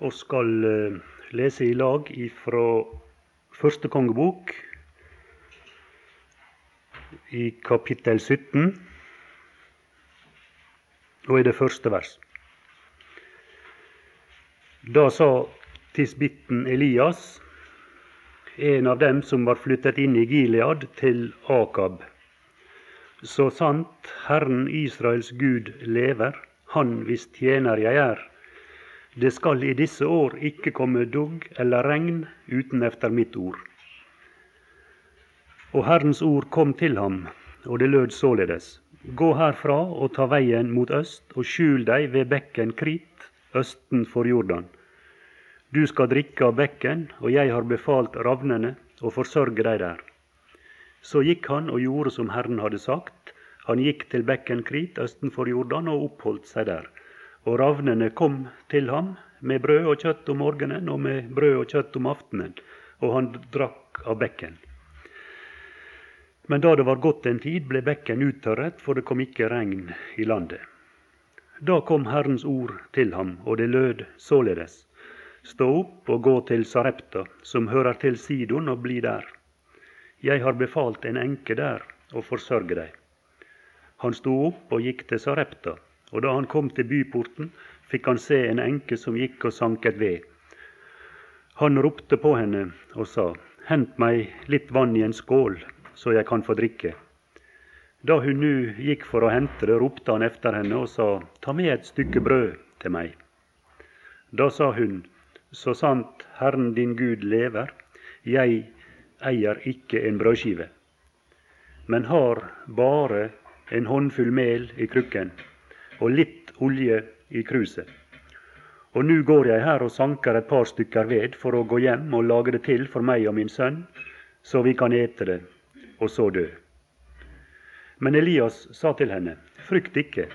og skal eh, lese i lag ifra første kongebok, i kapittel 17, og i det første vers. Da sa tisbitten Elias, en av dem som var flyttet inn i Gilead, til Akab. Så sant Herren Israels Gud lever, Han hvis tjener jeg er, det skal i disse år ikke komme dugg eller regn uten efter mitt ord. Og Herrens ord kom til ham, og det lød således. Gå herfra og ta veien mot øst, og skjul deg ved bekken Krit, østen for Jordan. Du skal drikke av bekken, og jeg har befalt ravnene å forsørge deg der. Så gikk han og gjorde som Herren hadde sagt. Han gikk til bekken Krit, østen for Jordan, og oppholdt seg der. Og ravnene kom til ham med brød og kjøtt om morgenen og med brød og kjøtt om aftenen, og han drakk av bekken. Men da det var gått en tid, ble bekken uttørret, for det kom ikke regn i landet. Da kom Herrens ord til ham, og det lød således. Stå opp og gå til Sarepta, som hører til Sidon, og bli der. Jeg har befalt en enke der å forsørge deg. Han sto opp og gikk til Sarepta. Og da han kom til byporten, fikk han se en enke som gikk og sanket ved. Han ropte på henne og sa, Hent meg litt vann i en skål, så jeg kan få drikke. Da hun nu gikk for å hente det, ropte han efter henne og sa, Ta med et stykke brød til meg. Da sa hun, Så sant Herren din Gud lever, jeg eier ikke en brødskive, men har bare en håndfull mel i krukken og litt olje i kruset. Og nu går jeg her og sanker et par stykker ved for å gå hjem og lage det til for meg og min sønn, så vi kan ete det, og så dø. Men Elias sa til henne, frykt ikke,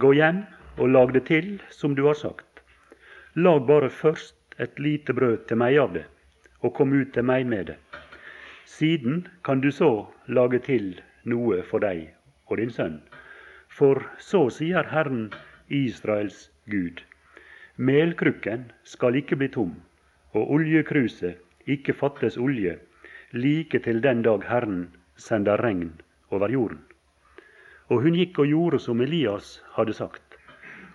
gå hjem og lag det til som du har sagt. Lag bare først et lite brød til meg av det, og kom ut til meg med det. Siden kan du så lage til noe for deg og din sønn. For så sier Herren Israels Gud. Melkrukken skal ikke bli tom, og oljekruset ikke fattes olje, like til den dag Herren sender regn over jorden. Og hun gikk og gjorde som Elias hadde sagt.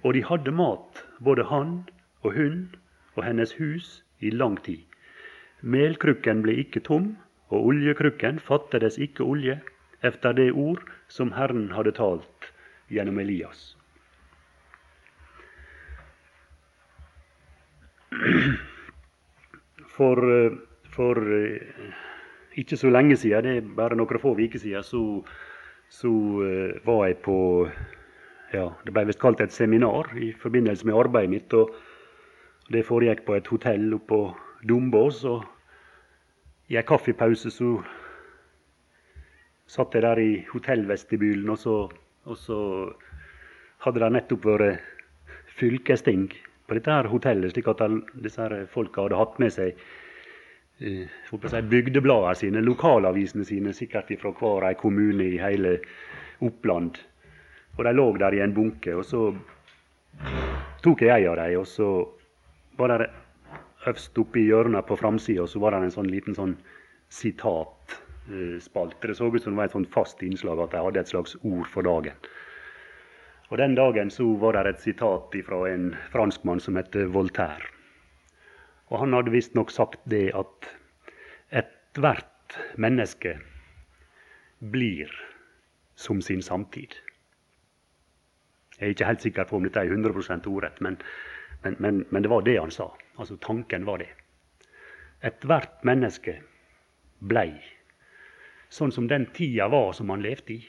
Og de hadde mat, både han og hun og hennes hus, i lang tid. Melkrukken ble ikke tom, og oljekrukken fattedes ikke olje, efter det ord som Herren hadde talt gjennom Elias. For, eh, for eh, ikke så lenge siden, det er bare noen få uker siden, så, så uh, var jeg på ja, Det ble visst kalt et seminar i forbindelse med arbeidet mitt. og Det foregikk på et hotell oppe på Dombås. og I en kaffepause så satt jeg der i hotellvestibylen, og så og så hadde det nettopp vært fylkesting på dette her hotellet, slik at disse her folka hadde hatt med seg eh, bygdebladene sine, lokalavisene sine, sikkert fra hver ei kommune i hele Oppland. Og de lå der i en bunke. Og så tok jeg ei av dem, og så var det øverst oppe i hjørnet på framsida en sånn liten sånn sitat spalte. Det så ut som det var et sånt fast innslag at de hadde et slags ord for dagen. Og Den dagen så var det et sitat fra en franskmann som het Voltaire. Og Han hadde visstnok sagt det at ethvert menneske blir som sin samtid. Jeg er ikke helt sikker på om dette er 100% ordrett, men, men, men, men, det var det han sa. Altså Tanken var det. Ethvert menneske blei sånn som den tida var som han levde i.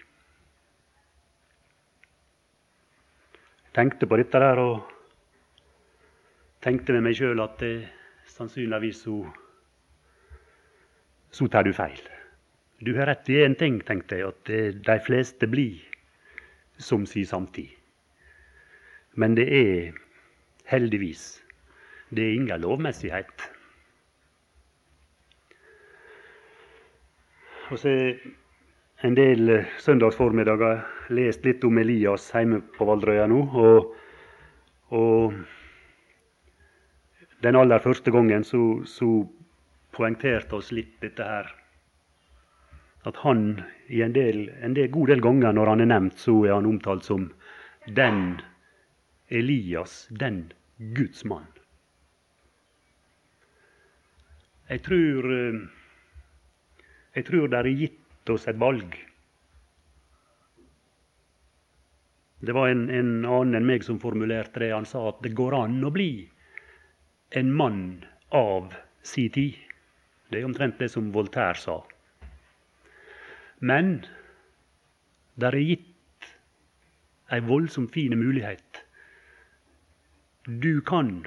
Tenkte på dette der og tenkte med meg sjøl at det, sannsynligvis så, så tar du feil. Du har rett i én ting, tenkte jeg, at de fleste blir som si samtid. Men det er heldigvis det er ingen lovmessighet. Og så en del søndagsformiddager lest litt om Elias hjemme på Valdrøya nå. Og, og den aller første gangen så, så poengterte oss litt dette her. At han i en, del, en del, god del ganger når han er nevnt, så er han omtalt som den Elias, den Guds mann. Jeg tror, eh, jeg tror det er gitt oss et valg. Det var en, en annen enn meg som formulerte det. Han sa at det går an å bli en mann av si tid. Det er omtrent det som Voltaire sa. Men det er gitt ei voldsomt fin mulighet. Du kan,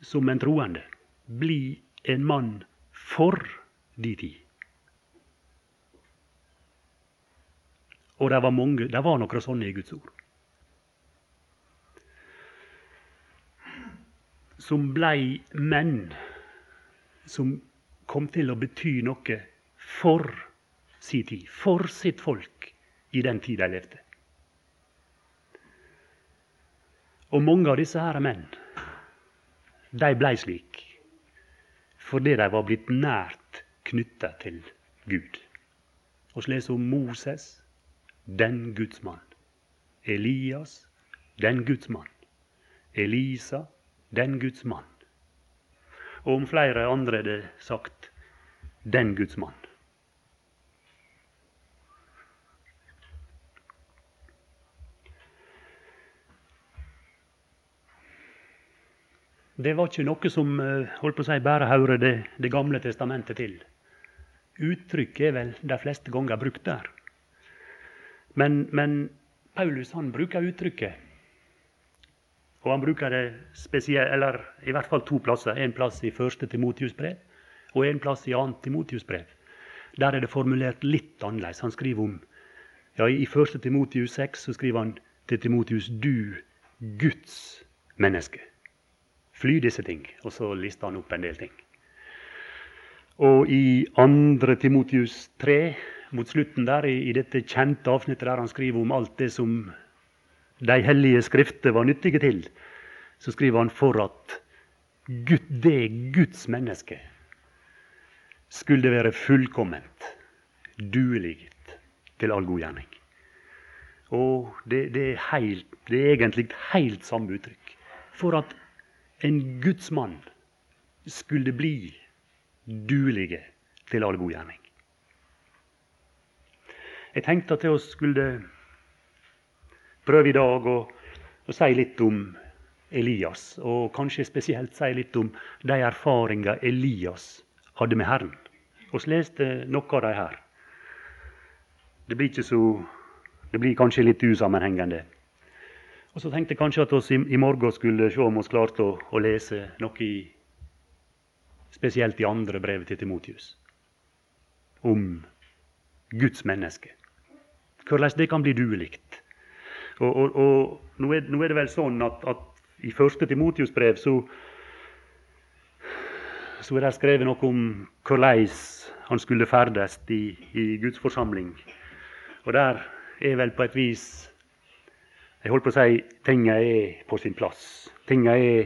som en troende, bli en mann for di tid. Og det var, mange, det var noen sånne i Guds ord. Som blei menn som kom til å bety noe for si tid, for sitt folk i den tid de levde. Og mange av disse her menn, de blei slik fordi de var blitt nært knytta til Gud. Vi leser om Moses, den Guds mann. Elias, den Guds mann. Elisa, den Guds mann. Og om flere andre er det sagt 'den Guds mann'. Det var ikke noe som eh, holdt på å si, bare hører det, det gamle testamentet til. Uttrykket er vel de fleste ganger brukt der. Men, men Paulus han bruker uttrykket og han bruker det spesielt, eller i hvert fall to plasser. En plass i første Timotius brev og en plass i annet Timotius brev. Der er det formulert litt annerledes. Han skriver om ja, I første Timotius 6 så skriver han til Timotius 'du Guds menneske'. Fly disse ting. Og så lister han opp en del ting. Og i andre Timotius 3, mot slutten der, i, i dette kjente avsnittet der han skriver om alt det som de hellige skrifter var nyttige til, så skriver han for at Gud, det Guds menneske skulle være fullkomment, duelig til all god gjerning. Og det, det, er helt, det er egentlig helt samme uttrykk. For at en Guds mann skulle bli duelige til all god gjerning. Jeg tenkte at vi skulle prøve i dag å, å si litt om Elias, og kanskje spesielt si litt om de erfaringer Elias hadde med Herren. Vi leste noe av de her. Det blir, så, det blir kanskje litt usammenhengende. Og Så tenkte jeg kanskje at vi i, morgen skulle se om vi klarte å, å, lese noe i, spesielt i andre brevet til Timotius. Om Guds menneske. Hvordan det kan bli duelikt. Og, og, og nå, er, nå, er, det vel sånn at, at i første Timotius brev så, så er det skrevet noe om hvordan han skulle ferdes i, i Guds forsamling. Og der er vel på et vis Jeg holdt på å si tinga er på sin plass. Tinga er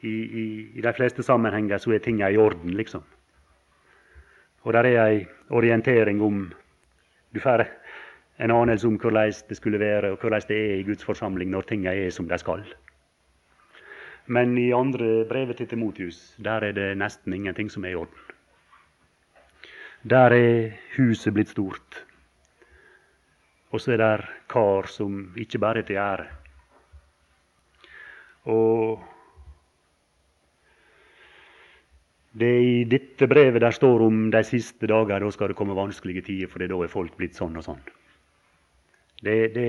i, i, i, de fleste sammenhenger så er tinga i orden, liksom. Og der er ei orientering om Du får en anelse om hvordan det skulle være, og hvordan det er i Guds forsamling når tinga er som de skal. Men i andre brevet til Timotius der er det nesten ingenting som er i orden. Der er huset blitt stort. Og så er det kar som ikke bare er til ære. Og det er i dette brevet der står om de siste dager. Da skal det komme vanskelige tider, for da er folk blitt sånn og sånn. Det, det,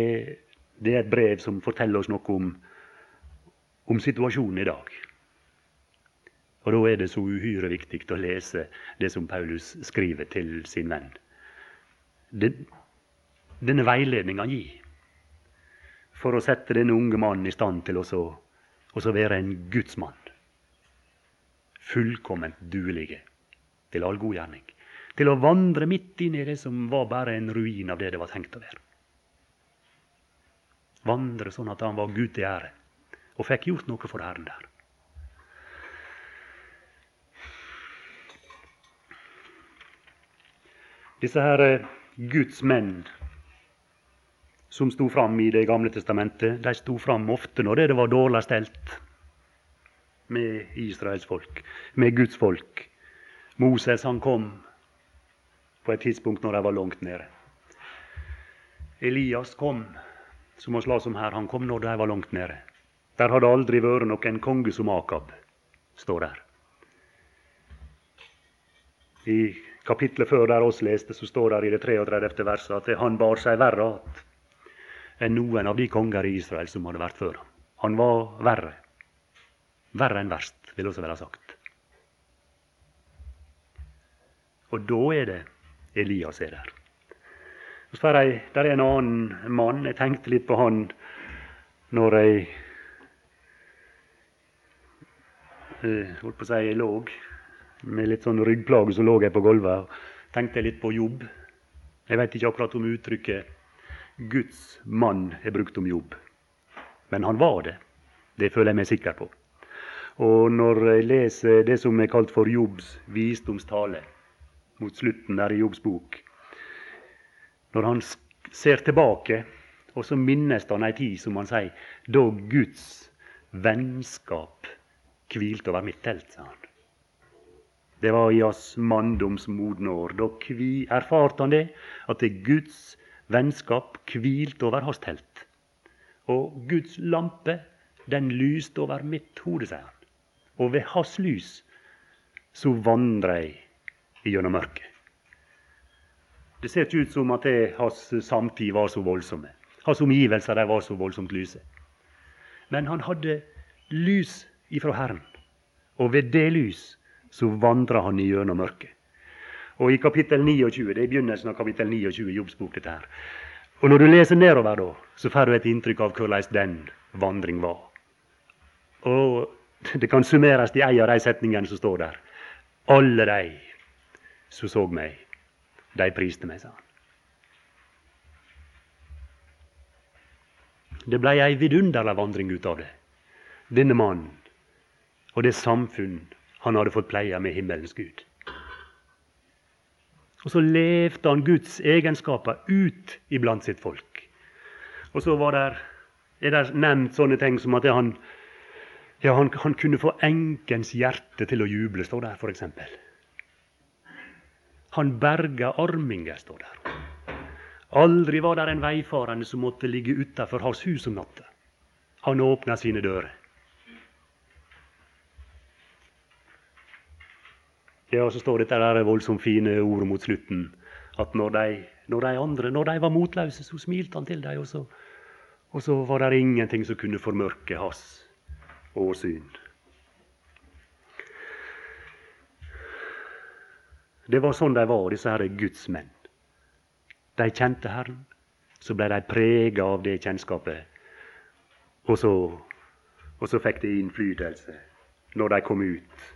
det, er et brev som forteller oss noe om, om situasjonen i dag. Og Da er det så uhyre viktig å lese det som Paulus skriver til sin venn. Den, denne veiledningen han gir for å sette denne unge mannen i stand til å være en gudsmann. Fullkomment duelige til all god gjerning. Til å vandre midt inn i det som var bare en ruin av det det var tenkt å være vandre sånn at han var Gud til ære. Og fikk gjort noe for Herren der. Disse her eh, Guds menn som sto fram i Det gamle testamentet, de sto fram ofte når det, det var dårlig stelt med Israels folk, med Guds folk. Moses han kom på et tidspunkt når de var langt nede. Elias kom som han las om her, han kom når de var langt nede. Der hadde aldri vært noen konge som Akab, står der. I kapitlet før der oss leste, så står det i det 33. verset at han bar seg verre att enn noen av de konger i Israel som hadde vært før. Han var verre. Verre enn verst, vil også være sagt. Og da er det Elias er der. Så jeg, der er en annen mann. Jeg tenkte litt på han når jeg eh, holdt på å si jeg lå med litt sånn ryggplage, så lå jeg på gulvet og tenkte litt på jobb. Jeg vet ikke akkurat om uttrykket Guds mann er brukt om Jobb. Men han var det. Det føler jeg meg sikker på. Og når jeg leser det som er kalt for Jobbs visdomstale, mot slutten der i Jobbs bok Når han ser tilbake, og så minnes han ei tid, som han sier, da Guds vennskap hvilte over mitt telt, sa han. Det var i hans manndoms modne år. Da erfarte han det, at det Guds vennskap hvilte over hans telt. Og Guds lampe, den lyste over mitt hode, sier han. Og ved hans lys så vandrer jeg gjennom mørket. Det ser ikke ut som at det, hans samtid var så voldsomme. Hans omgivelser var så voldsomt lyse. Men han hadde lys ifra Herren, og ved det lys så vandra han gjennom mørket. Og i kapittel 29, det er begynnelsen av kapittel 29 i Jobbs dette her. Og når du leser nedover, da, så får du et inntrykk av hvordan den vandring var. Og det kan summeres i ei av de setningene som står der. Alle de som så meg, de priste meg, sa han. Det blei ei vidunderlig vandring ut av det. Denne mannen og det samfunn han hadde fått pleie med himmelens Gud. Og så levde han Guds egenskaper ut iblant sitt folk. Og så der, er det nevnt sånne ting som at han, ja, han, han kunne få enkens hjerte til å juble, står der f.eks. Han berga arminger, står der. Aldri var der en veifarende som måtte ligge utafor hans hus om natta. Han åpna sine dører. Ja, så står dette der voldsomt fine ordet mot slutten. At når de, når de andre når de var motløse, så smilte han til dem. Og og så var det ingenting som kunne formørke hans åsyn. Det var sånn de var, disse her gudsmenn. De kjente Herren. Så ble de prega av det kjennskapet. Og så, og så fikk de innflytelse når de kom ut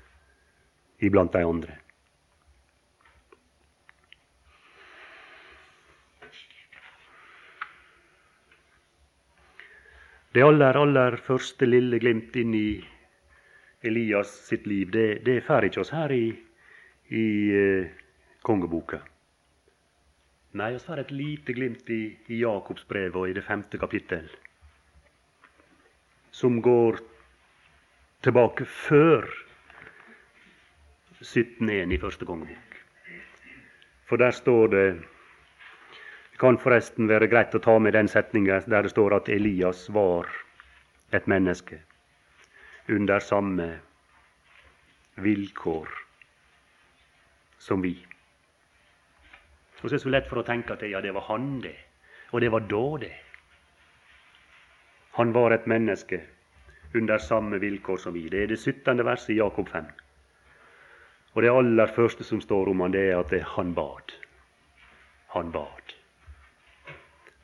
iblant de andre. Det aller, aller første lille glimt inn i Elias sitt liv, det, det får ikke oss her i, i eh, kongeboka. Nei, vi får et lite glimt i, i Jakobsbrevet og i det femte kapittel, som går tilbake før 17.1 i første kongebok. For der står det Det kan forresten være greit å ta med den setninga der det står at Elias var et menneske under samme vilkår som vi. Og så er det så lett for å tenke at ja, det var han, det. Og det var da, det. Han var et menneske under samme vilkår som vi. Det er det 17. verset i Jakob 5. Og det aller første som står om han, det er at det, han bad. Han bad.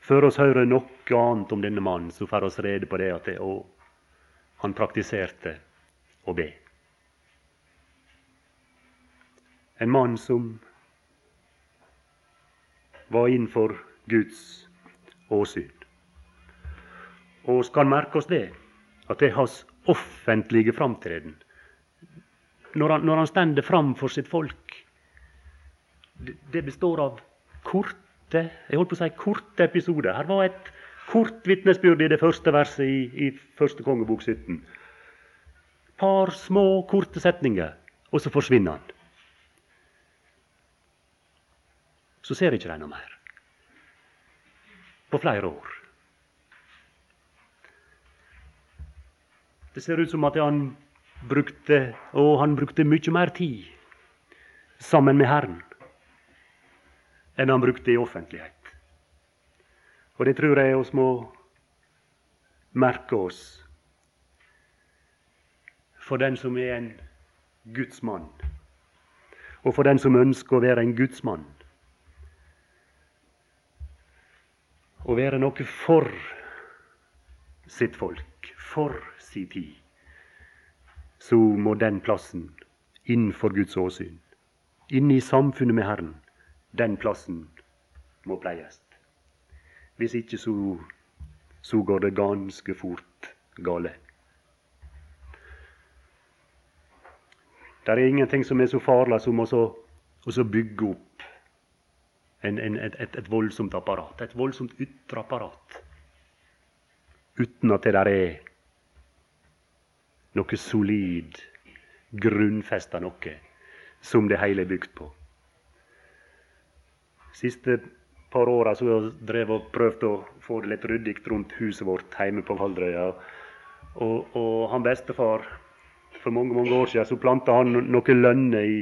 Før oss hører noe annet om denne mannen, så får oss rede på det at det, å, han praktiserte å be. En mann som var innenfor Guds åsyn. Og kan merke oss det, at det er hans offentlige framtreden når han, når han stender fram for sitt folk, det, det består av korte jeg holdt på å si korte episoder. Her var et kort vitnesbyrd i det første verset i, i første kongebok 17. Par små, korte setninger, og så forsvinner han. Så ser ikke de noe mer. På flere år. Det ser ut som at han brukte, og han brukte mye mer tid sammen med Herren enn han brukte i offentlighet. Og det tror jeg oss må merke oss for den som er en Guds mann, og for den som ønsker å være en Guds Å være noe for sitt folk, for si tid, så må den plassen innenfor Guds åsyn, inne i samfunnet med Herren, den plassen må pleies. Hvis ikke så, så går det ganske fort gale. Det er ingenting som er så farlig som å bygge opp en, en, et, et, et, voldsomt apparat. Et voldsomt ytre apparat. Uten at det der er noe solid, grunnfesta noe som det hele er bygd på. Siste par åra så jeg drevet og prøvd å få det litt ryddig rundt huset vårt hjemme på Valdrøya. Og, og, han bestefar For mange mange år siden så planta han noen lønner i,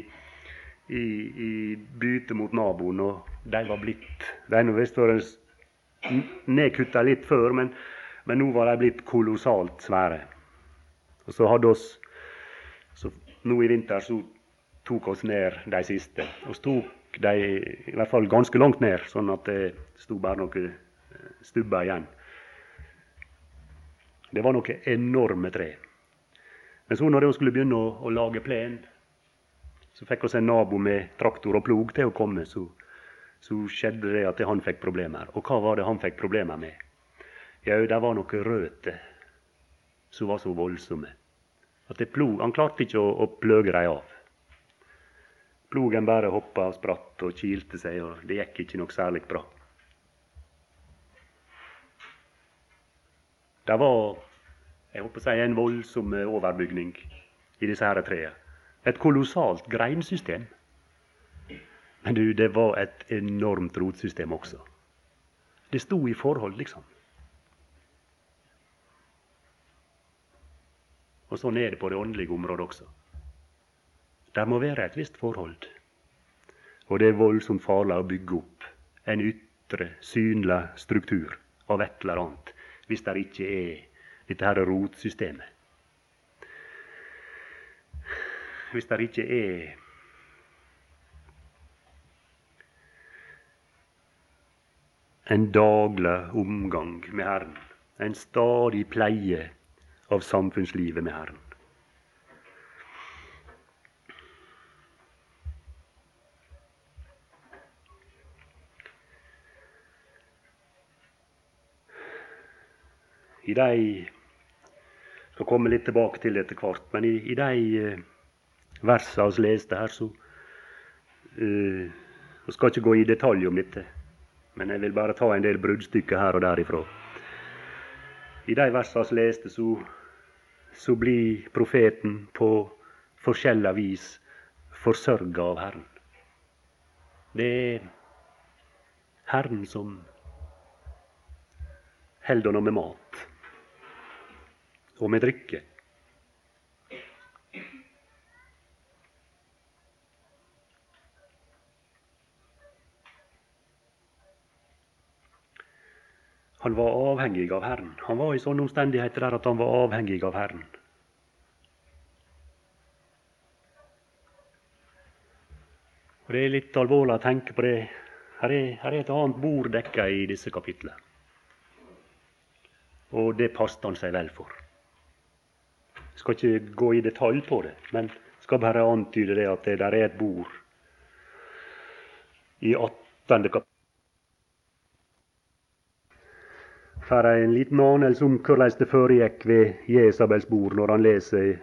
i, i bytte mot naboen, og de var blitt De har visst vært nedkutta litt før, men, men nå var de blitt kolossalt svære. Og så hadde oss så Nå i vinter så tok oss ned de siste. Vi tok de i hvert fall ganske langt ned, sånn at det sto bare noen eh, stubber igjen. Det var noen enorme tre. Men så når vi skulle begynne å, å lage plen, så fikk oss en nabo med traktor og plog til å komme. Så, så skjedde det at han fikk problemer. Og hva var det han fikk problemer med? Jau, det var noen røtter som var så voldsomme at plog, han klarte ikke å, å pløge dem av. Plogen bare hoppa og spratt og kilte seg, og det gikk ikke noe særlig bra. Det var jeg håper å si, en voldsom overbygning i disse her trærne. Et kolossalt greinsystem. Men du, det var et enormt rotsystem også. Det sto i forhold, liksom. Og sånn er det på det åndelige området også. Det må være et visst forhold. Og det er voldsomt farlig å bygge opp en ytre, synlig struktur av et eller annet hvis det ikke er dette her rotsystemet. Hvis det ikke er en daglig omgang med Herren, en stadig pleie av samfunnslivet med Herren. I de skal komme litt tilbake til etter hvert, men i, i de versene vi leste her, så uh, skal ikke gå i detalj om dette, men jeg vil bare ta en del bruddstykker her og derifra. I de versene vi leste, så så blir profeten på forskjellig vis forsørga av Herren. Det er Herren som holder henne med mat og med drikke. Han var avhengig av Herren. Han var i sånne omstendigheter der at han var avhengig av Herren. Og Det er litt alvorlig å tenke på det. Her er, her er et annet bord dekka i disse kapitlene. Og det passet han seg vel for. Jeg skal ikke gå i detalj på det, men skal bare antyde det at det der er et bord i 18. kapittel får en liten anelse om hvordan det foregikk ved Jesabels bord når han leser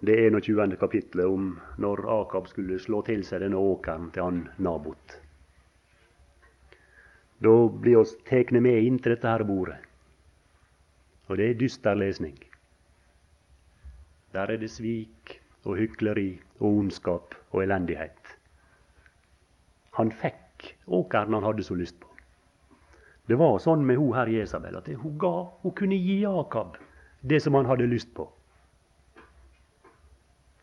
det 21. kapitlet om når Akab skulle slå til seg denne åkeren til han Nabot. Da blir oss tatt med inn til dette her bordet. Og det er dyster lesning. Der er det svik og hykleri og ondskap og elendighet. Han fikk åkeren han hadde så lyst på. Det var sånn med hun her Jesabel at hun ga, hun kunne gi Jakob det som han hadde lyst på.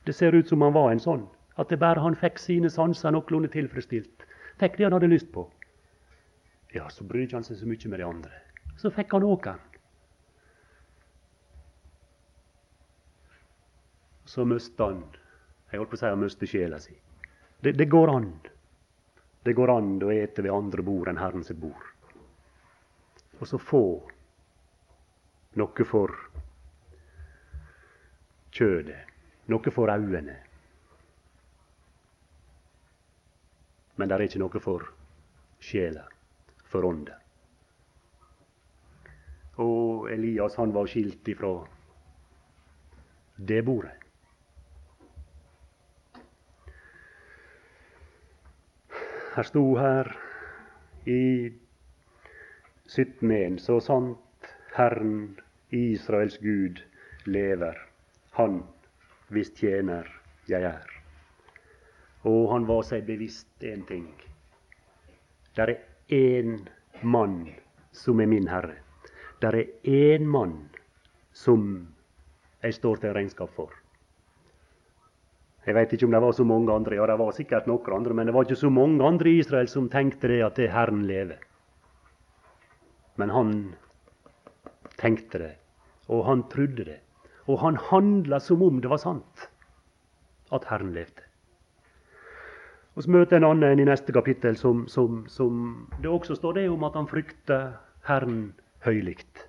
Det ser ut som han var en sånn. At det bare han fikk sine sanser noenlunde tilfredsstilt. Fikk det han hadde lyst på. Ja, så brydde han seg så mye med de andre. Så fikk han åkeren. Så mista han Jeg holdt på å si han mistet sjela si. Det, det, går an. Det går an å ete ved andre bord enn Herren sitt bord. Og så få noe for kjødet noe for øynene. Men det er ikke noe for sjela, for ånda. Og Elias han var skilt ifra det bordet. Jeg sto her i 17.1.: Så sant Herren, Israels Gud, lever, Han hvis tjener jeg er. Og han var seg bevisst én ting. Der er én mann som er min herre. Der er én mann som jeg står til regnskap for. Jeg veit ikke om det var så mange andre, ja det var sikkert noen andre, men det var ikke så mange andre i Israel som tenkte det at det Herren lever. Men han tenkte det, og han trodde det. Og han handla som om det var sant at Herren levde. Og Så møter en annen i neste kapittel som, som, som det også står det om at han frykter Herren høylytt.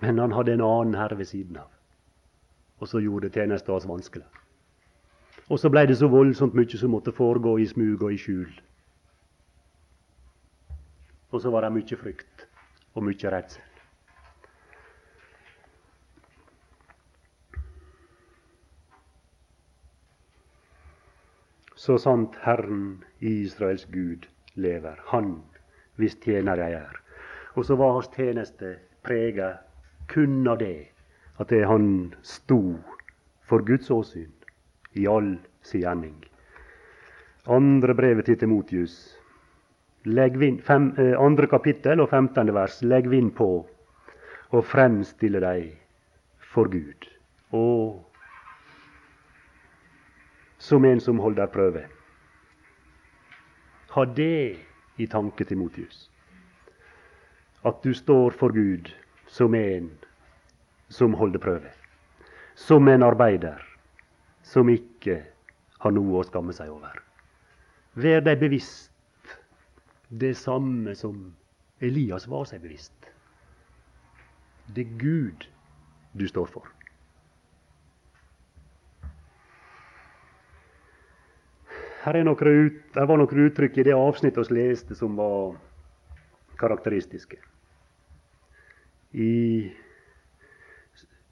Men han hadde en annen herre ved siden av. Og så gjorde tjenesten hans vanskelig. Og så blei det så voldsomt mye som måtte foregå i smug og i skjul. Og så var det mye frykt og mye redsel. Så sant Herren, Israels Gud, lever, Han hvis tjener jeg er. Og så var hans tjeneste prega kun av det, at det han sto for Guds åsyn i all sin gjerning. Andre brevet til Timotius, vind, fem, eh, andre kapittel og 15. vers. Legg vind på og fremstille deg for Gud. Og som en som holder prøve. Ha det i tanke, til Motius. At du står for Gud som en som holder prøve. Som en arbeider som ikke har noe å skamme seg over. Vær deg bevisst det samme som Elias var seg bevisst. Det er Gud du står for. Her er ut, her var noen uttrykk i det avsnittet vi leste som var karakteristiske. I,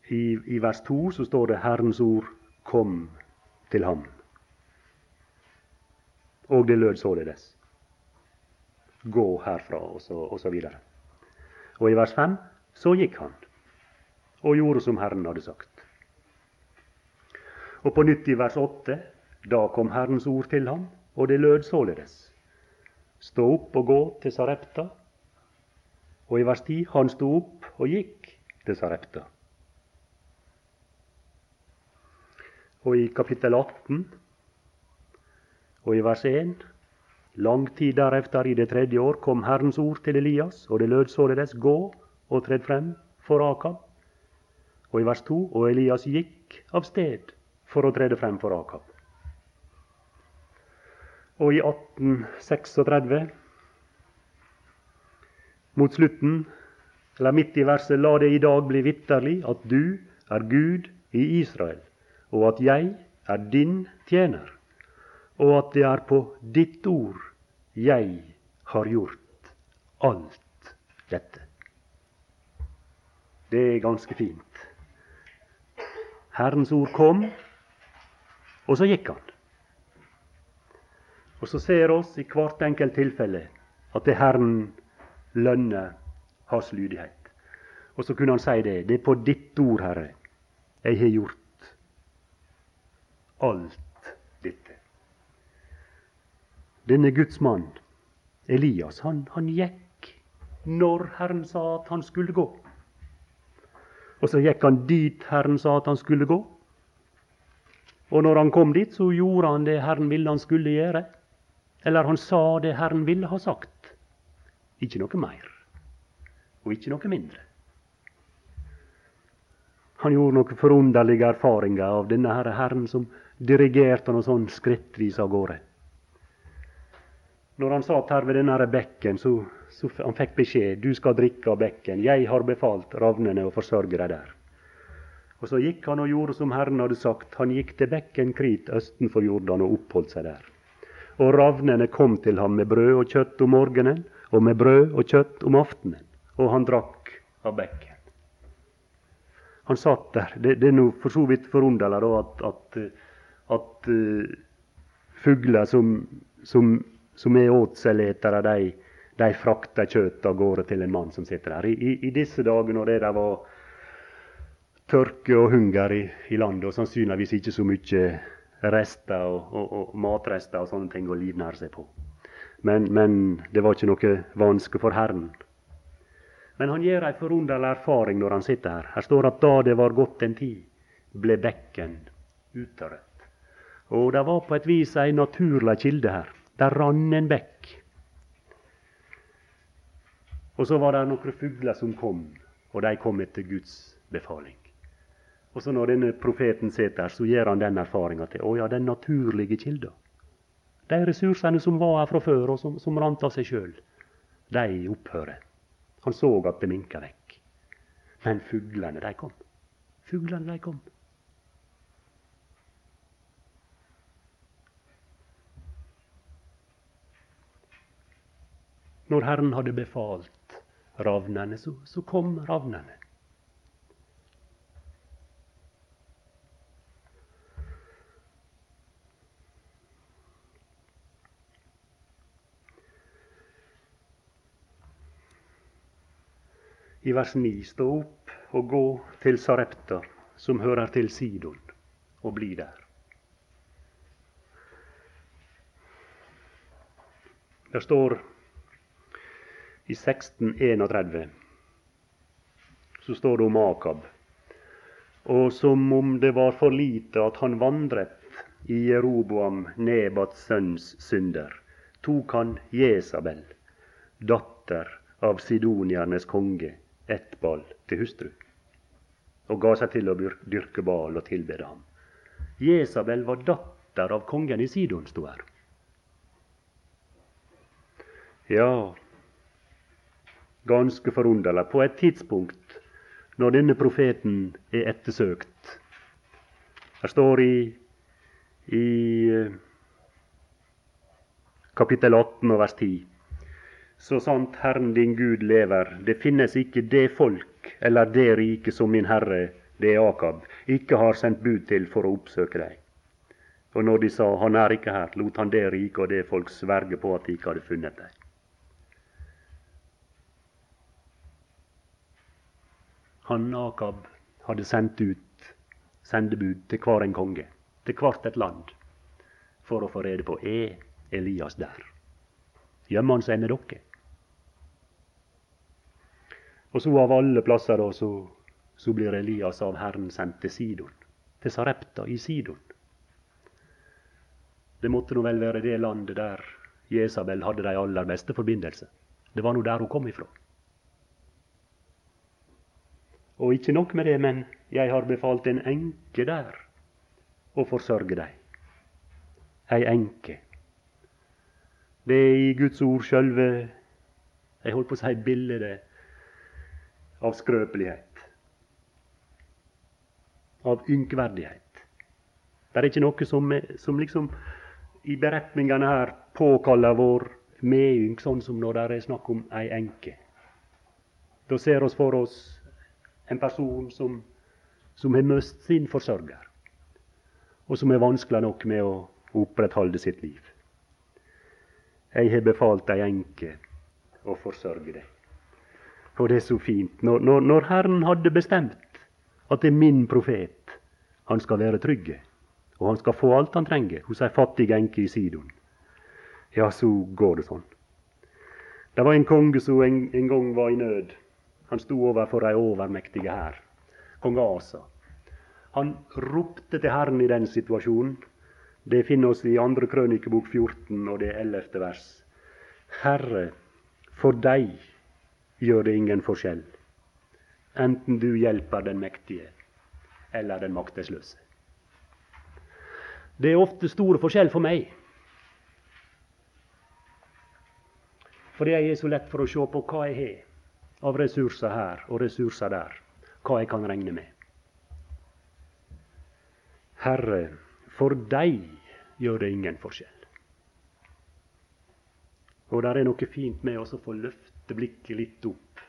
i, I, vers 2 så står det 'Herrens ord kom til ham'. Og det lød således. Gå herfra, og så, videre. Og i vers 5 så gikk han og gjorde som Herren hadde sagt. Og på nytt i vers 8 da kom Herrens ord til ham, og det lød således. Stå opp og gå til Sarepta. Og i vers 10 han sto opp og gikk til Sarepta. Og i kapittel 18 og i vers 1 Lang tid deretter, i det tredje år, kom Herrens ord til Elias, og det lød således Gå og tred frem for Akab. Og i vers 2 Og Elias gikk av sted for å trede frem for Akab. Og i 1836, mot slutten, eller midt i verset, la det i dag bli vitterlig at du er Gud i Israel, og at jeg er din tjener, og at det er på ditt ord jeg har gjort alt dette. Det er ganske fint. Herrens ord kom, og så gikk han. Og så ser oss i hvert enkelt tilfelle at det Herren lønner hans lydighet. Og så kunne han si det. Det er på ditt ord, Herre, jeg har gjort alt dette. Denne Guds mann, Elias, han, han gikk når Herren sa at han skulle gå. Og så gikk han dit Herren sa at han skulle gå. Og når han kom dit, så gjorde han det Herren ville han skulle gjøre. Eller han sa det Herren ville ha sagt. Ikke noe mer, og ikke noe mindre. Han gjorde noen forunderlige erfaringer av denne her Herren som dirigerte han sånn skrittvis av gårde. Når han satt her ved denne bekken, så, så han fikk beskjed du skal drikke av bekken. Jeg har befalt ravnene å forsørge deg der. Og Så gikk han og gjorde som Herren hadde sagt. Han gikk til bekken Krit østenfor Jordan og oppholdt seg der. Og ravnene kom til ham med brød og kjøtt om morgenen og med brød og kjøtt om aftenen. Og han drakk av bekken. Han satt der. Det, det er nå for så vidt forunderlig at, at, at uh, fugler som, som som er åtseletere, de, de frakter kjøttet av gårde til en mann som sitter der. I, i disse dager når det der var tørke og hunger i, i, landet, og sannsynligvis ikke så mye rester og, og, og matrester og sånne ting å livnære seg på. Men, men, det var ikke noe vanske for Herren. Men han gjør ei forunderlig erfaring når han sitter her. Her står at da det var gått en tid, ble bekken utørret. Og det var på et vis ei naturlig kilde her. Der rann en bekk. Og så var det noen fugler som kom, og de kom etter Guds befaling. Og så når denne profeten sitter her, så gjør han den erfaringa til å ja, den naturlige kilda. De ressursene som var her fra før, og som, som rant av seg sjøl, de opphører. Han så at det minka vekk. Men fuglene, de kom. Fuglene, de kom. Når Herren hadde befalt ravnene, så, så kom ravnene. I vers 9 stå opp og gå til Sarepta, som hører til Sidon, og bli der. Det står i 1631 så står det om Akab. Og som om det var for lite at han vandret i Jeroboam, Nebats sønns synder, tok han Jesabel, datter av sidoniernes konge, Etbal, til hustru, og ga seg til å dyrke Bal og tilbede ham. Jesabel var datter av kongen i Sidon, sto her. Ja, ganske forunderlig. På et tidspunkt når denne profeten er ettersøkt. Det står i, i eh, kapittel 18 og vers 10. Så sant Herren din Gud lever, det finnes ikke det folk eller det rike som min Herre, det er Akab, ikke har sendt bud til for å oppsøke deg. Og når de sa han er ikke her, lot han det rike og det folk sverge på at de ikke hadde funnet deg. Han Akab hadde sendt ut sendebud til hver en konge, til hvert et land, for å få rede på er Elias der. Gjemmer han seg med dere? Og så av alle plasser da, så, så blir Elias av Herren sendt til Sidon, til Sarepta i Sidon. Det måtte nå vel være det landet der Jesabel hadde de aller beste forbindelser. Det var nå der hun kom ifra. Og ikke nok med det, men jeg har befalt en enke der å forsørge deg. Ei enke. Det er i Guds ord sjølve Jeg holdt på å si bildet av skrøpelighet. Av ynkverdighet. Det er ikke noe som, som liksom i beretningene her påkaller vår medynk, sånn som når det er snakk om ei enke. Da ser oss for oss en person som, som har mist sin forsørger, og som er vanskelig nok med å opprettholde sitt liv. Jeg har befalt ei enke å forsørge deg. Og det er så fint. Når, når, når Herren hadde bestemt at det er min profet, han skal være trygge, og han skal få alt han trenger hos ei fattig enke i Sidon, ja, så går det sånn. Det var en konge som en, en gang var i nød. Han sto overfor ei overmektig hær. Kong Asa. Han ropte til Herren i den situasjonen. Det finner oss i 2. Krønikebok 14 og det 11. vers. Herre, for deg gjør det ingen forskjell, enten du hjelper den mektige eller den maktesløse. Det er ofte store forskjell for meg. Fordi jeg er så lett for å se på hva jeg har av ressurser her og ressurser der. Hva jeg kan regne med. Herre, for deg gjør det ingen forskjell. Og det er noe fint med å få løfte blikket litt opp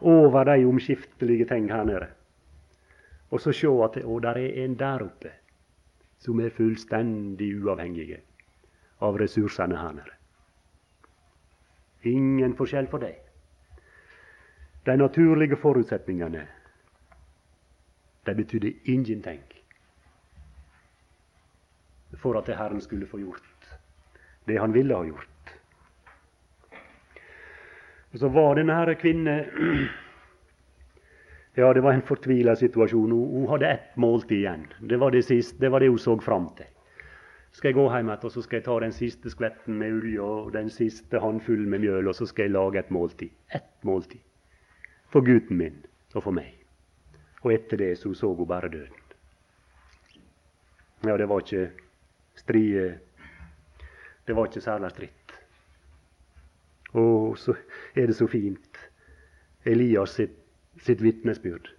over de omskiftelige ting her nede. Og så se at det, der er en der oppe som er fullstendig uavhengige av ressursene her nede. Ingen forskjell for deg. De naturlige forutsetningene de betydde ingenting for at Herren skulle få gjort det han ville ha gjort. Og Så var denne her kvinne Ja, det var en fortvila situasjon. Hun, hadde ett måltid igjen. Det var det, siste, det var det hun så fram til skal jeg gå hjem igjen og så skal jeg ta den siste skvetten med olje og den siste håndfullen med mjøl, og så skal jeg lage et måltid. Ett måltid. For gutten min og for meg. Og etter det så så hun bare døden. Ja, det var ikke strie Det var ikke særlig stritt. Og så er det så fint. Elias sitt, sitt vitnesbyrd.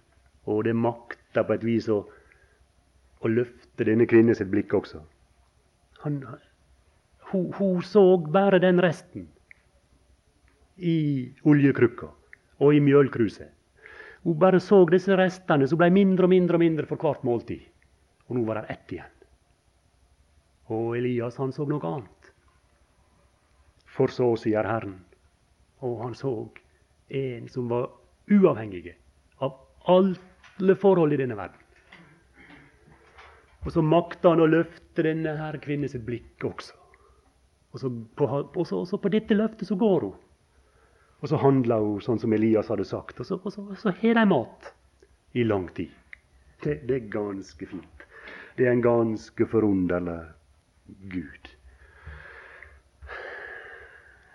Og det makter på et vis å, å løfte denne kvinnen sitt blikk også. Han, hun, hun, så bare den resten i oljekrukka og i mjølkruset. Hun bare så disse restene som ble mindre og mindre og mindre for hvert måltid. Og nå var det ett igjen. Og Elias han så noe annet. For så sier Herren, og han så en som var uavhengig av alle forhold i denne verden. Og så makta han å løfte denne her kvinnen sitt blikk også. Og så på, og så, og så på dette løftet så går hun. Og så handler hun sånn som Elias hadde sagt. Og så, så, så har de mat i lang tid. Det, det, er ganske fint. Det er en ganske forunderlig Gud.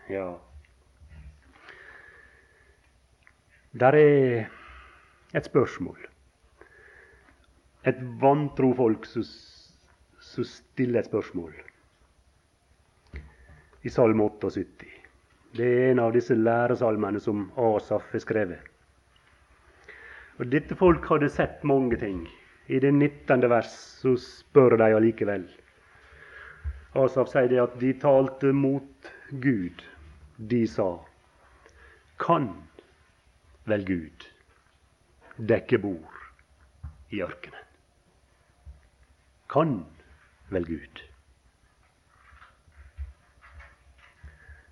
Ja Der er et spørsmål et vantro folk som, stiller et spørsmål. I Salme 78. Det er en av disse læresalmene som Asaf har skrevet. Og Dette folk hadde sett mange ting. I det 19. vers så spør de allikevel. Asaf sier det at de talte mot Gud. De sa, kan vel Gud dekke bord i ørkenen? kan vel Gud.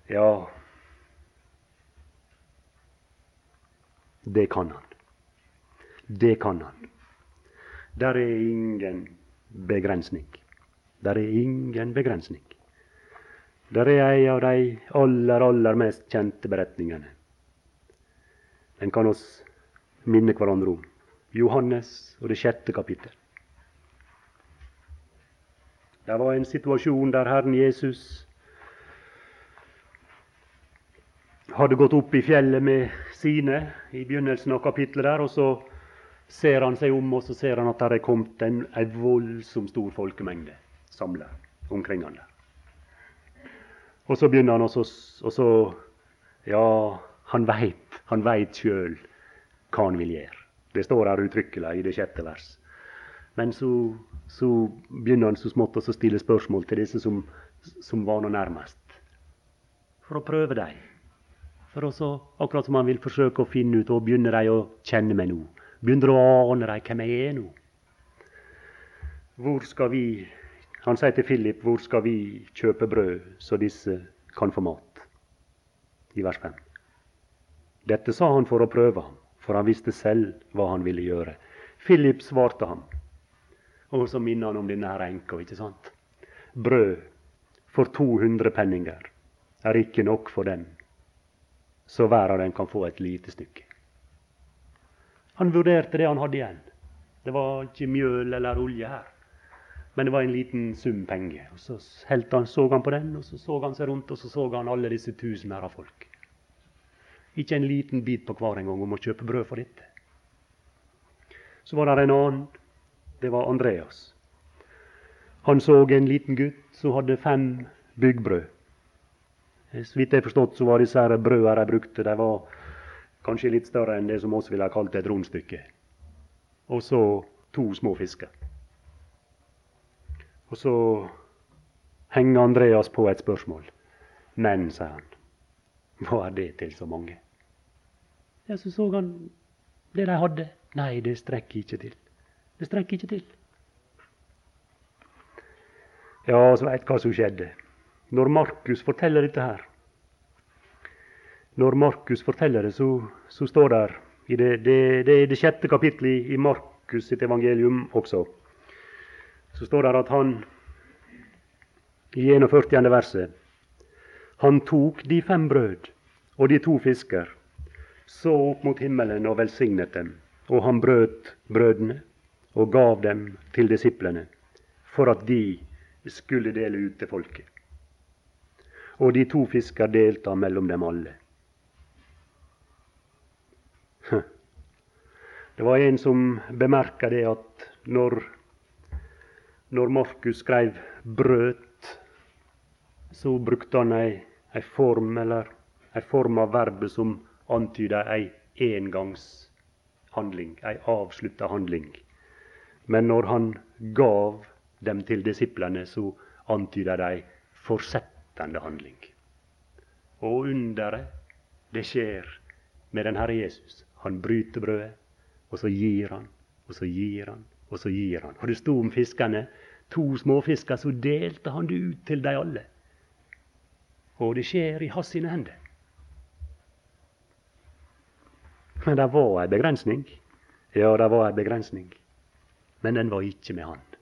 Ja, det kan han. Det kan han. Der er ingen begrensning. Der er ingen begrensning. Der er ei av de aller, aller mest kjente beretningene. Den kan oss minne hverandre om. Johannes og det sjette kapittel. Det var en situasjon der Herren Jesus hadde gått opp i fjellet med sine i begynnelsen av kapittelet der, og så ser han seg om, og så ser han at det er kommet en, en voldsomt stor folkemengde samla omkring han der. Og så begynner han også, og så Ja, han veit, han veit sjøl hva han vil gjøre. Det står her uttrykkelig i det sjette vers. Men så så begynner han så smått å stille spørsmål til disse som, som var noe nærmest. For å prøve dem. For også, akkurat som han vil forsøke å finne ut og begynner de å kjenne meg nå. Begynner å ane deg hvem jeg er nå. Hvor skal vi Han sier til Philip, hvor skal vi kjøpe brød så disse kan få mat? I vers 5. Dette sa han for å prøve ham, for han visste selv hva han ville gjøre. Philip svarte ham, og så minner han om denne her enka, ikke sant? Brød for 200 penninger er ikke nok for dem, så hver av dem kan få et lite stykke. Han vurderte det han hadde igjen. Det var ikke mjøl eller olje her. Men det var en liten sum penger. Og Så han, så han på den, og så så han seg rundt, og så så han alle disse tusener av folk. Ikke en liten bit på hver en gang om å kjøpe brød for dette. Så var det en annen. Det var Andreas. Han så en liten gutt som hadde fem byggbrød. Så vidt jeg har forstått, så var disse her brødene de brukte, de var kanskje litt større enn det som oss ville ha kalt et rundstykke. Og så to små fisker. Og så henger Andreas på et spørsmål. Men, sier han, hva er det til så mange? Ja, Så så han det de hadde. Nei, det strekker ikke til. Det strekker ikke til. Ja, så veit hva som skjedde. Når Markus forteller dette her Når Markus forteller det, så, så står det det, det, det, det sjette kapittelet i Markus sitt evangelium også så står det at han i 41. verset Han tok de fem brød og de to fisker, så opp mot himmelen og velsignet dem, og han brøt brødene og gav dem til disiplene, for at de skulle dele ut til folket. Og de to fisker delte han mellom dem alle. Det var en som bemerka det at når når Markus skrev 'brøt', så brukte han ei, ei form eller ei form av verbet som antyda ei engangshandling, ei avslutta handling. Men når han gav dem til disiplene, så antyda de ei fortsettende handling. Og underet, det skjer med den Herre Jesus. Han bryter brødet, og så gir han, og så gir han, og så gir han. Og det sto om fiskene. To småfisker, så delte han det ut til de alle. Og det skjer i hans sine hender. Men det var ei begrensning. Ja, det var ei begrensning. Men den var ikke med han.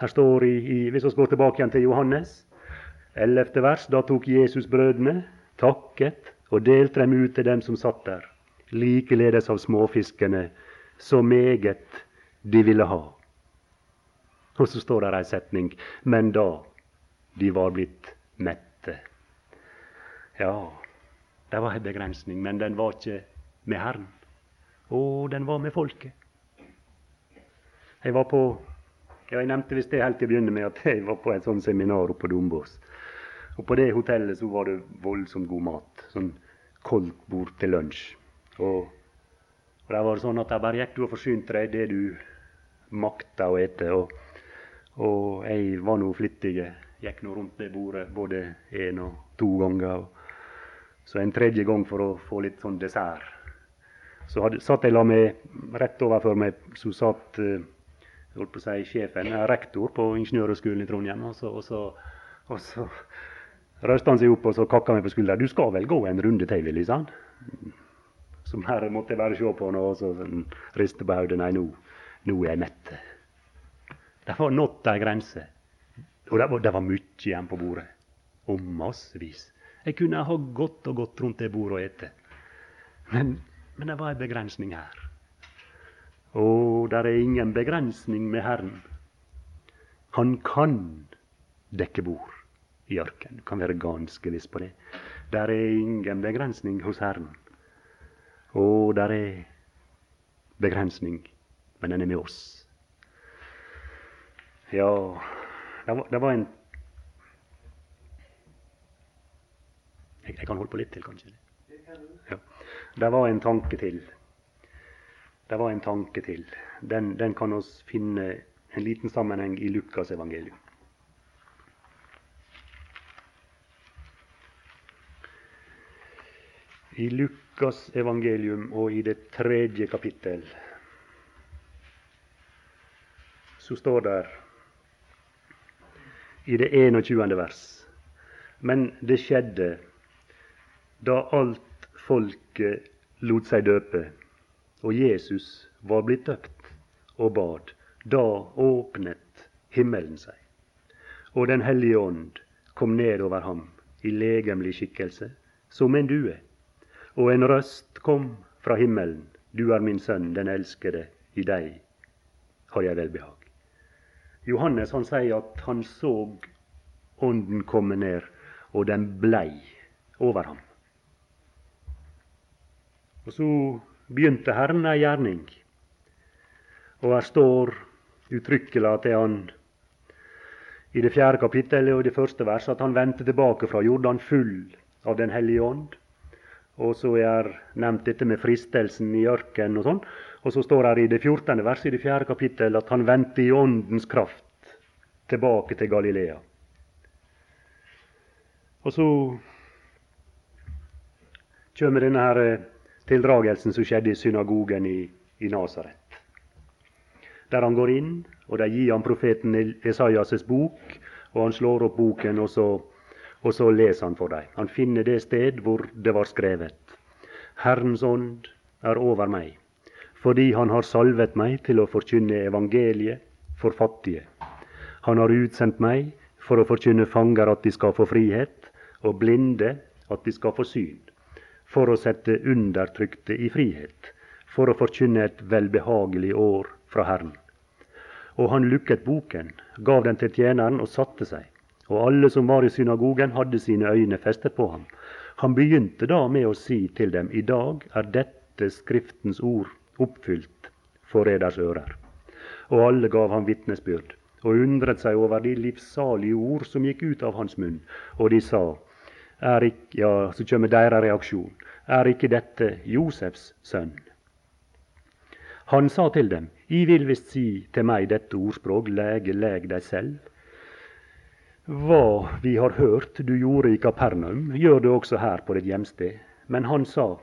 Her står i, i, Hvis vi går tilbake igjen til Johannes, 11. vers, da tok Jesus brødene, takket og delte dem ut til dem som satt der, likeledes av småfiskene så meget de ville ha. Og så står der ei setning men da de var blitt mette. Ja, det var ei begrensning, men den var ikke med Herren. Og den var med folket. Jeg var på Jeg nevnte visst det helt til å begynne med at jeg var på et sånt seminar oppe på Dombås. Og på det hotellet så var det voldsomt god mat. Sånn koldt bord til lunsj. Og og det var sånn at der bare gikk du og forsynte deg det du makta å ete. Og, og, jeg var nå flittig. Gikk nå rundt det bordet både én og to ganger. så en tredje gang for å få litt sånn dessert. Så hadde, satt jeg la meg rett overfor meg, så satt uh, holdt på å si sjefen, rektor på Ingeniørhøgskolen i Trondheim. Og så, og så, og så røste han seg opp og så kakka meg på skulderen. 'Du skal vel gå en runde til, Willy', sa han Så her måtte jeg bare se på han og så sånn, riste på hodet. Nei, nå, nå er jeg mett. Det var nådd ei grense. Og det var, var mye igjen på bordet. Og massevis. Jeg kunne ha gått og gått rundt det bordet og ete. Men, men det var ei begrensning her. Og der er ingen begrensning med Herren. Han kan dekke bord i ørkenen. Kan være ganske viss på det. Der er ingen begrensning hos Herren. Å, der er begrensning, men den er med oss. Ja, det var, det var en jeg, jeg, kan holde på litt til, kanskje. Ja. Det var en tanke til. Det var en tanke til. Den, den kan oss finne en liten sammenheng i Lukas evangelium. i Lukas evangelium og i det tredje kapittel så står det i det 21. vers Men det skjedde da alt folket lot seg døpe, og Jesus var blitt døpt og bad. Da åpnet himmelen seg, og Den hellige ånd kom ned over ham i legemlig skikkelse, som en due. Og en røst kom fra himmelen. Du er min sønn, den elskede. I deg har jeg velbehag. Johannes han sier at han så Ånden komme ned, og den blei over ham. Og så begynte Herren ei gjerning, og her står uttrykkelig at han i det fjerde kapittelet og det første verset at han vendte tilbake fra Jordan full av Den hellige ånd. Og så er nevnt dette med fristelsen i ørkenen og sånn. Og så står det i det 14. verset i det fjerde kapittel at han vendte i åndens kraft tilbake til Galilea. Og så kommer denne her eh, tildragelsen som skjedde i synagogen i, i Nasaret. Der han går inn, og de gir ham profeten Esaias' bok, og han slår opp boken, og så, og så leser han for dem. Han finner det sted hvor det var skrevet. Herrens ånd er over meg, fordi han har salvet meg til å forkynne evangeliet for fattige. Han har utsendt meg for å forkynne fanger at de skal få frihet, og blinde at de skal få syn, for å sette undertrykte i frihet, for å forkynne et velbehagelig år fra Herren. Og han lukket boken, gav den til tjeneren og satte seg. Og alle som var i synagogen, hadde sine øyne festet på ham. Han begynte da med å si til dem, i dag er dette Skriftens ord oppfylt for eders ører. Og alle gav ham vitnesbyrd, og undret seg over de livssalige ord som gikk ut av hans munn. Og de sa, ikke, ja, så kommer deres reaksjon, er ikke dette Josefs sønn? Han sa til dem, I vil visst si til meg dette ordspråk, lege, leg deg selv. Hva vi har hørt du gjorde i Kapernaum, gjør du også her på ditt hjemsted. Men han sa,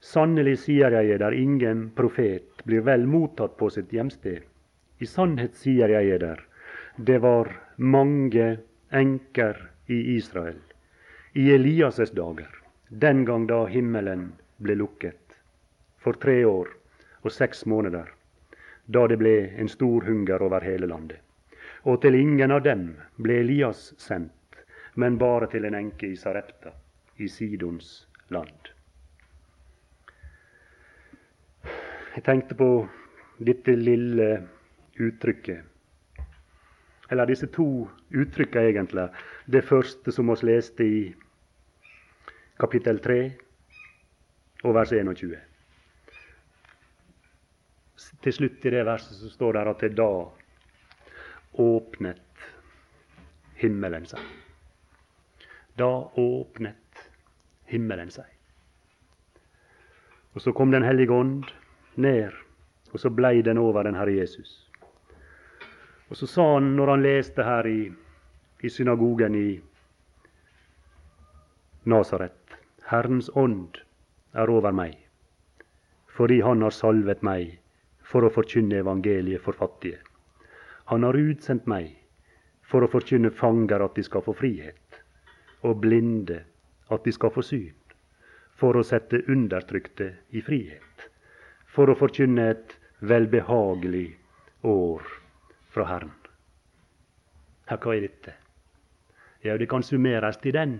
Sannelig sier jeg eder, ingen profet blir vel mottatt på sitt hjemsted. I sannhet sier jeg eder, det var mange enker i Israel i Elias' dager, den gang da himmelen ble lukket, for tre år og seks måneder, da det ble en stor hunger over hele landet. Og til ingen av dem ble Elias sendt, men bare til en enke i Sarepta, i Sidons land. Jeg tenkte på dette lille uttrykket. Eller disse to uttrykkene, egentlig. Det første som vi leste i kapittel 3 og vers 21 til slutt i det verset så står det at det da åpnet himmelen seg. Da åpnet himmelen seg. Og så kom Den hellige ånd ned, og så blei den over den Herre Jesus. Og så sa han, når han leste her i, i synagogen i Nasaret, Herrens ånd er over meg, fordi Han har salvet meg for å forkynne evangeliet for fattige. Han har utsendt meg for å forkynne fanger at de skal få frihet, og blinde at de skal få syn, for å sette undertrykte i frihet, for å forkynne et velbehagelig år fra Herren. Ja, hva er dette? Ja, det kan summeres til den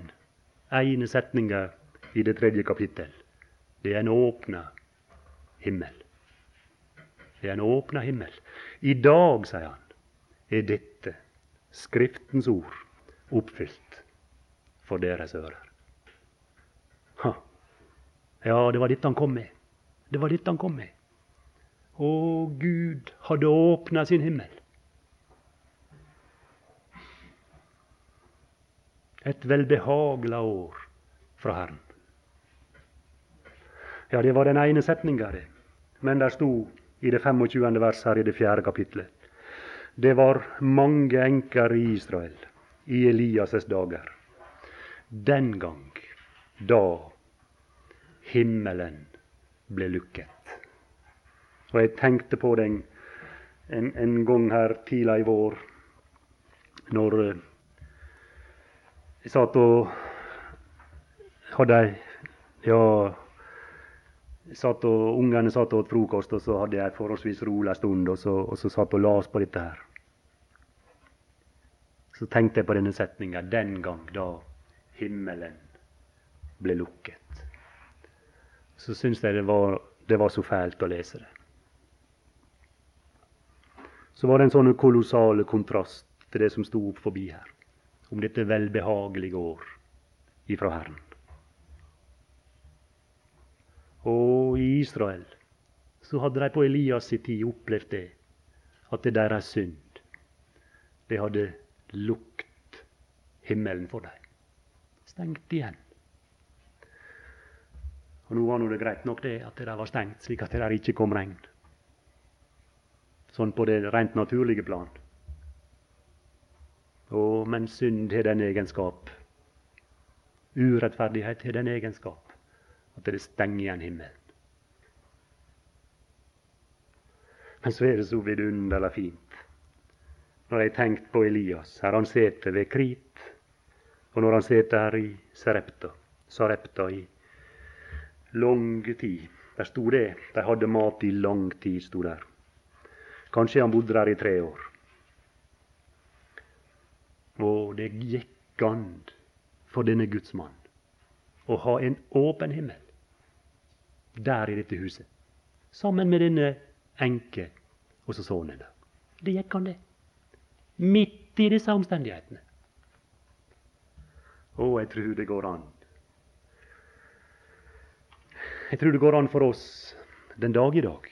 ene setninga i det tredje kapittel. Det er en åpna himmel. Det er en åpna himmel. I dag, sier han, er dette Skriftens ord oppfylt for deres ører. Ha. Ja, det var dette han kom med. Det var dette han kom med. Å, Gud hadde åpna sin himmel. Et velbehagla år fra Herren. Ja, det var den ene setninga, det. Men der sto i det 25. vers her i det fjerde kapitlet. Det var mange enker i Israel i Elias' dager. Den gang, da himmelen ble lukket. Og jeg tenkte på den en, en, gang her tidlig i vår, når jeg satt og hadde Ja, satt og, ungene satt og åt frokost, og så hadde jeg forholdsvis rolig stund, og så, og så satt og las på dette her. Så tenkte jeg på denne setninga den gang da himmelen ble lukket. Så syns jeg det var, det var så fælt å lese det. Så var det en sånn kolossal kontrast til det som sto opp forbi her, om dette velbehagelige år ifra Herren. Og i Israel så hadde de på Elias' sin tid opplevd det, at det deres synd, det hadde lukt himmelen for dem. Stengt igjen. Og nå var nå det greit nok det at det der var stengt, slik at det der ikke kom regn. Sånn på det rent naturlige plan. Og, men synd har den egenskap. Urettferdighet har den egenskap at det stenger igjen himmelen. Men så er det så vidunderlig fint når jeg tenkte på Elias, her han sitter ved Krit, og når han sitter her i Sarepta, Sarepta i lang tid. Der sto det. De hadde mat i lang tid, sto der. Kanskje han bodde der i tre år. Og det gikk an for denne gudsmann å ha en åpen himmel der i dette huset. Sammen med denne enke og så sønnen. Det gikk an, det. Midt i disse omstendighetene. Å, jeg tror det går an. Jeg tror det går an for oss den dag i dag,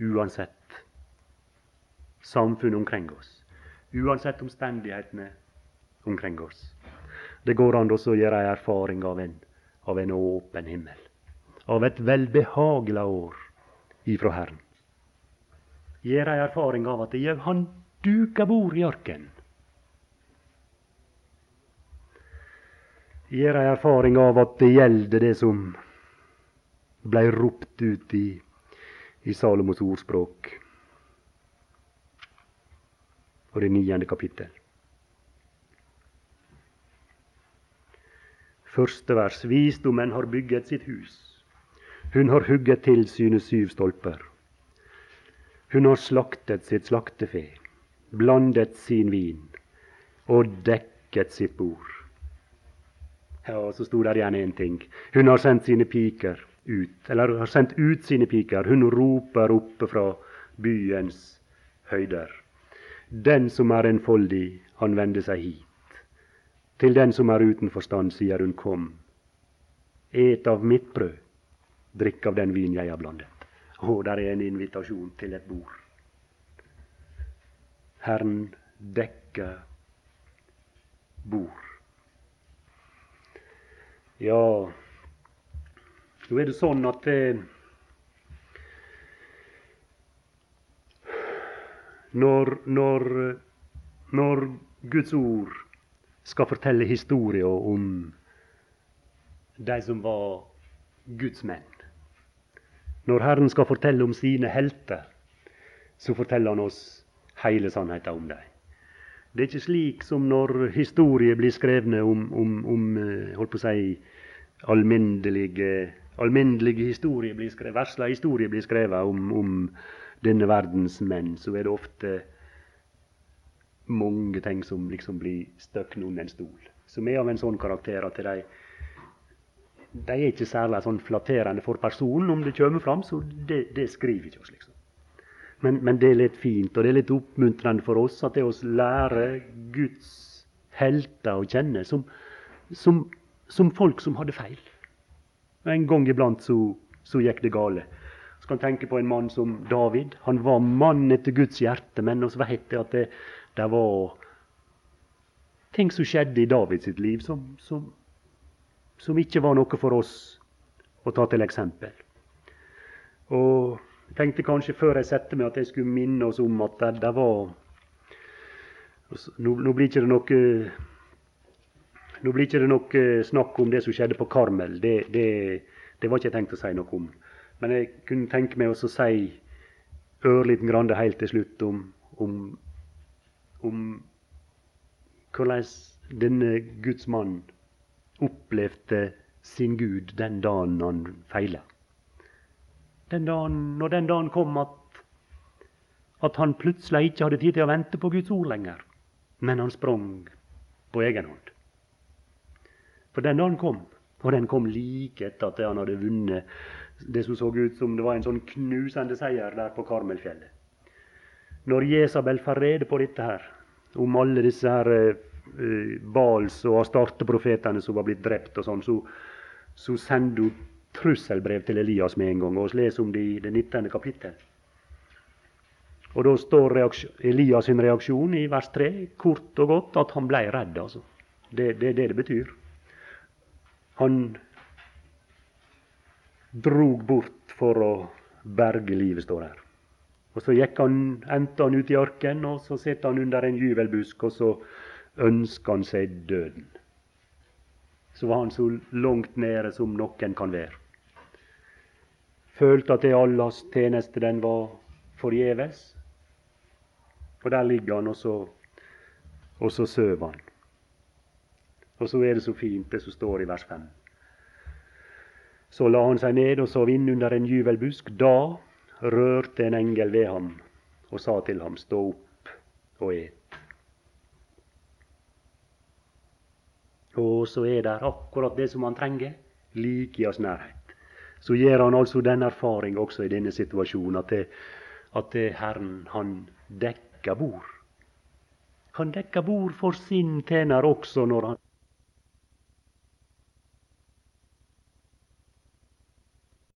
uansett samfunnet omkring oss, uansett omstendighetene omkring oss. Det går an å gjøre ei erfaring av en, av en åpen himmel. Av et velbehagelig år ifra Herren. Gjøre ei erfaring av at det, han duker bord i arken. Gjøre ei erfaring av at det gjelder det som blei ropt ut i, i Salomos ordspråk og det niende kapittel. Første vers. Visdommen har bygget sitt hus. Hun har hugget til sine syv stolper. Hun har slaktet sitt slaktefe, blandet sin vin og dekket sitt bord. Ja, så sto der igjen én ting. Hun har sendt sine piker ut, eller har sendt ut sine piker. Hun roper oppe fra byens høyder. Den som er enfoldig, han vender seg hit. Til den som er uten forstand, sier hun, kom. Et av mitt brød, drikk av den vin jeg har blandet. Å, der er en invitasjon til et bord. Herren dekker bord. Ja, nå er det sånn at eh, når, når, når Guds ord skal fortelle historier om de som var Guds menn. Når Herren skal fortelle om sine helter, så forteller han oss hele sannheten om dem. Det er ikke slik som når historier blir skrevne om, om, om eh, holdt på å si, alminnelige, alminnelige historier blir skrevet, historier blir skrevet om, om denne verdens menn, så er det ofte mange ting som liksom blir støkket under en stol. Som er av en sånn karakter at de, de er ikke særlig sånn flatterende for personen om det kommer fram, så det, det skriver ikke oss, liksom. Men, men, det er litt fint, og det er litt oppmuntrende for oss at det oss lærer Guds helter å kjenne som, som, som, folk som hadde feil. En gang iblant så, så gikk det gale. Så kan tenke på en mann som David. Han var mann etter Guds hjerte, men vi vet at det, det var ting som skjedde i Davids liv, som, som, som, ikke var noe for oss å ta til eksempel. Og jeg tenkte kanskje før jeg satte meg, at jeg skulle minne oss om at det, det var nå, nå, blir ikke det noe nå blir ikke det noe snakk om det som skjedde på Karmel. Det, det, Det var ikke jeg tenkt å si noe om. Men jeg kunne tenke meg å si ørliten grann helt til slutt om, om, om hvordan denne Guds mann opplevde sin Gud den dagen han feila. Når den dagen kom at, at han plutselig ikke hadde tid til å vente på Guds ord lenger, men han sprang på egen hånd. For den dagen kom, og den kom like etter at han hadde vunnet det som så ut som det var en sånn knusende seier der på Karmelfjellet. Når Jesabel får rede på dette her, om alle disse her uh, Bals og Astarte-profetene som var blitt drept, og sånn, så, så sender hun trusselbrev til Elias med en gang. og Vi leser om det i det 19. kapittel. Og Da står Elias sin reaksjon i vers 3 kort og godt at han ble redd. altså. Det er det det betyr. Han drog bort for å berge livet, står her. Og Så han, endte han ut i ørkenen, og så sitter han under en gyvelbusk, og så ønsker han seg døden. Så var han så langt nede som noen kan være. Følte at det allas tjeneste den var forgjeves. Og der ligger han, og så, og så søver han. Og så er det så fint, det som står i vers 5. Så la han seg ned og sov inn under en juvelbusk. Da rørte en engel ved ham og sa til ham, stå opp og et. Og så er det akkurat det som han trenger, like i hans nærhet. Så gjør han altså den erfaring også i denne situasjonen at, det, at det Herren, han dekker bord. Han dekker bord for sin tjener også når han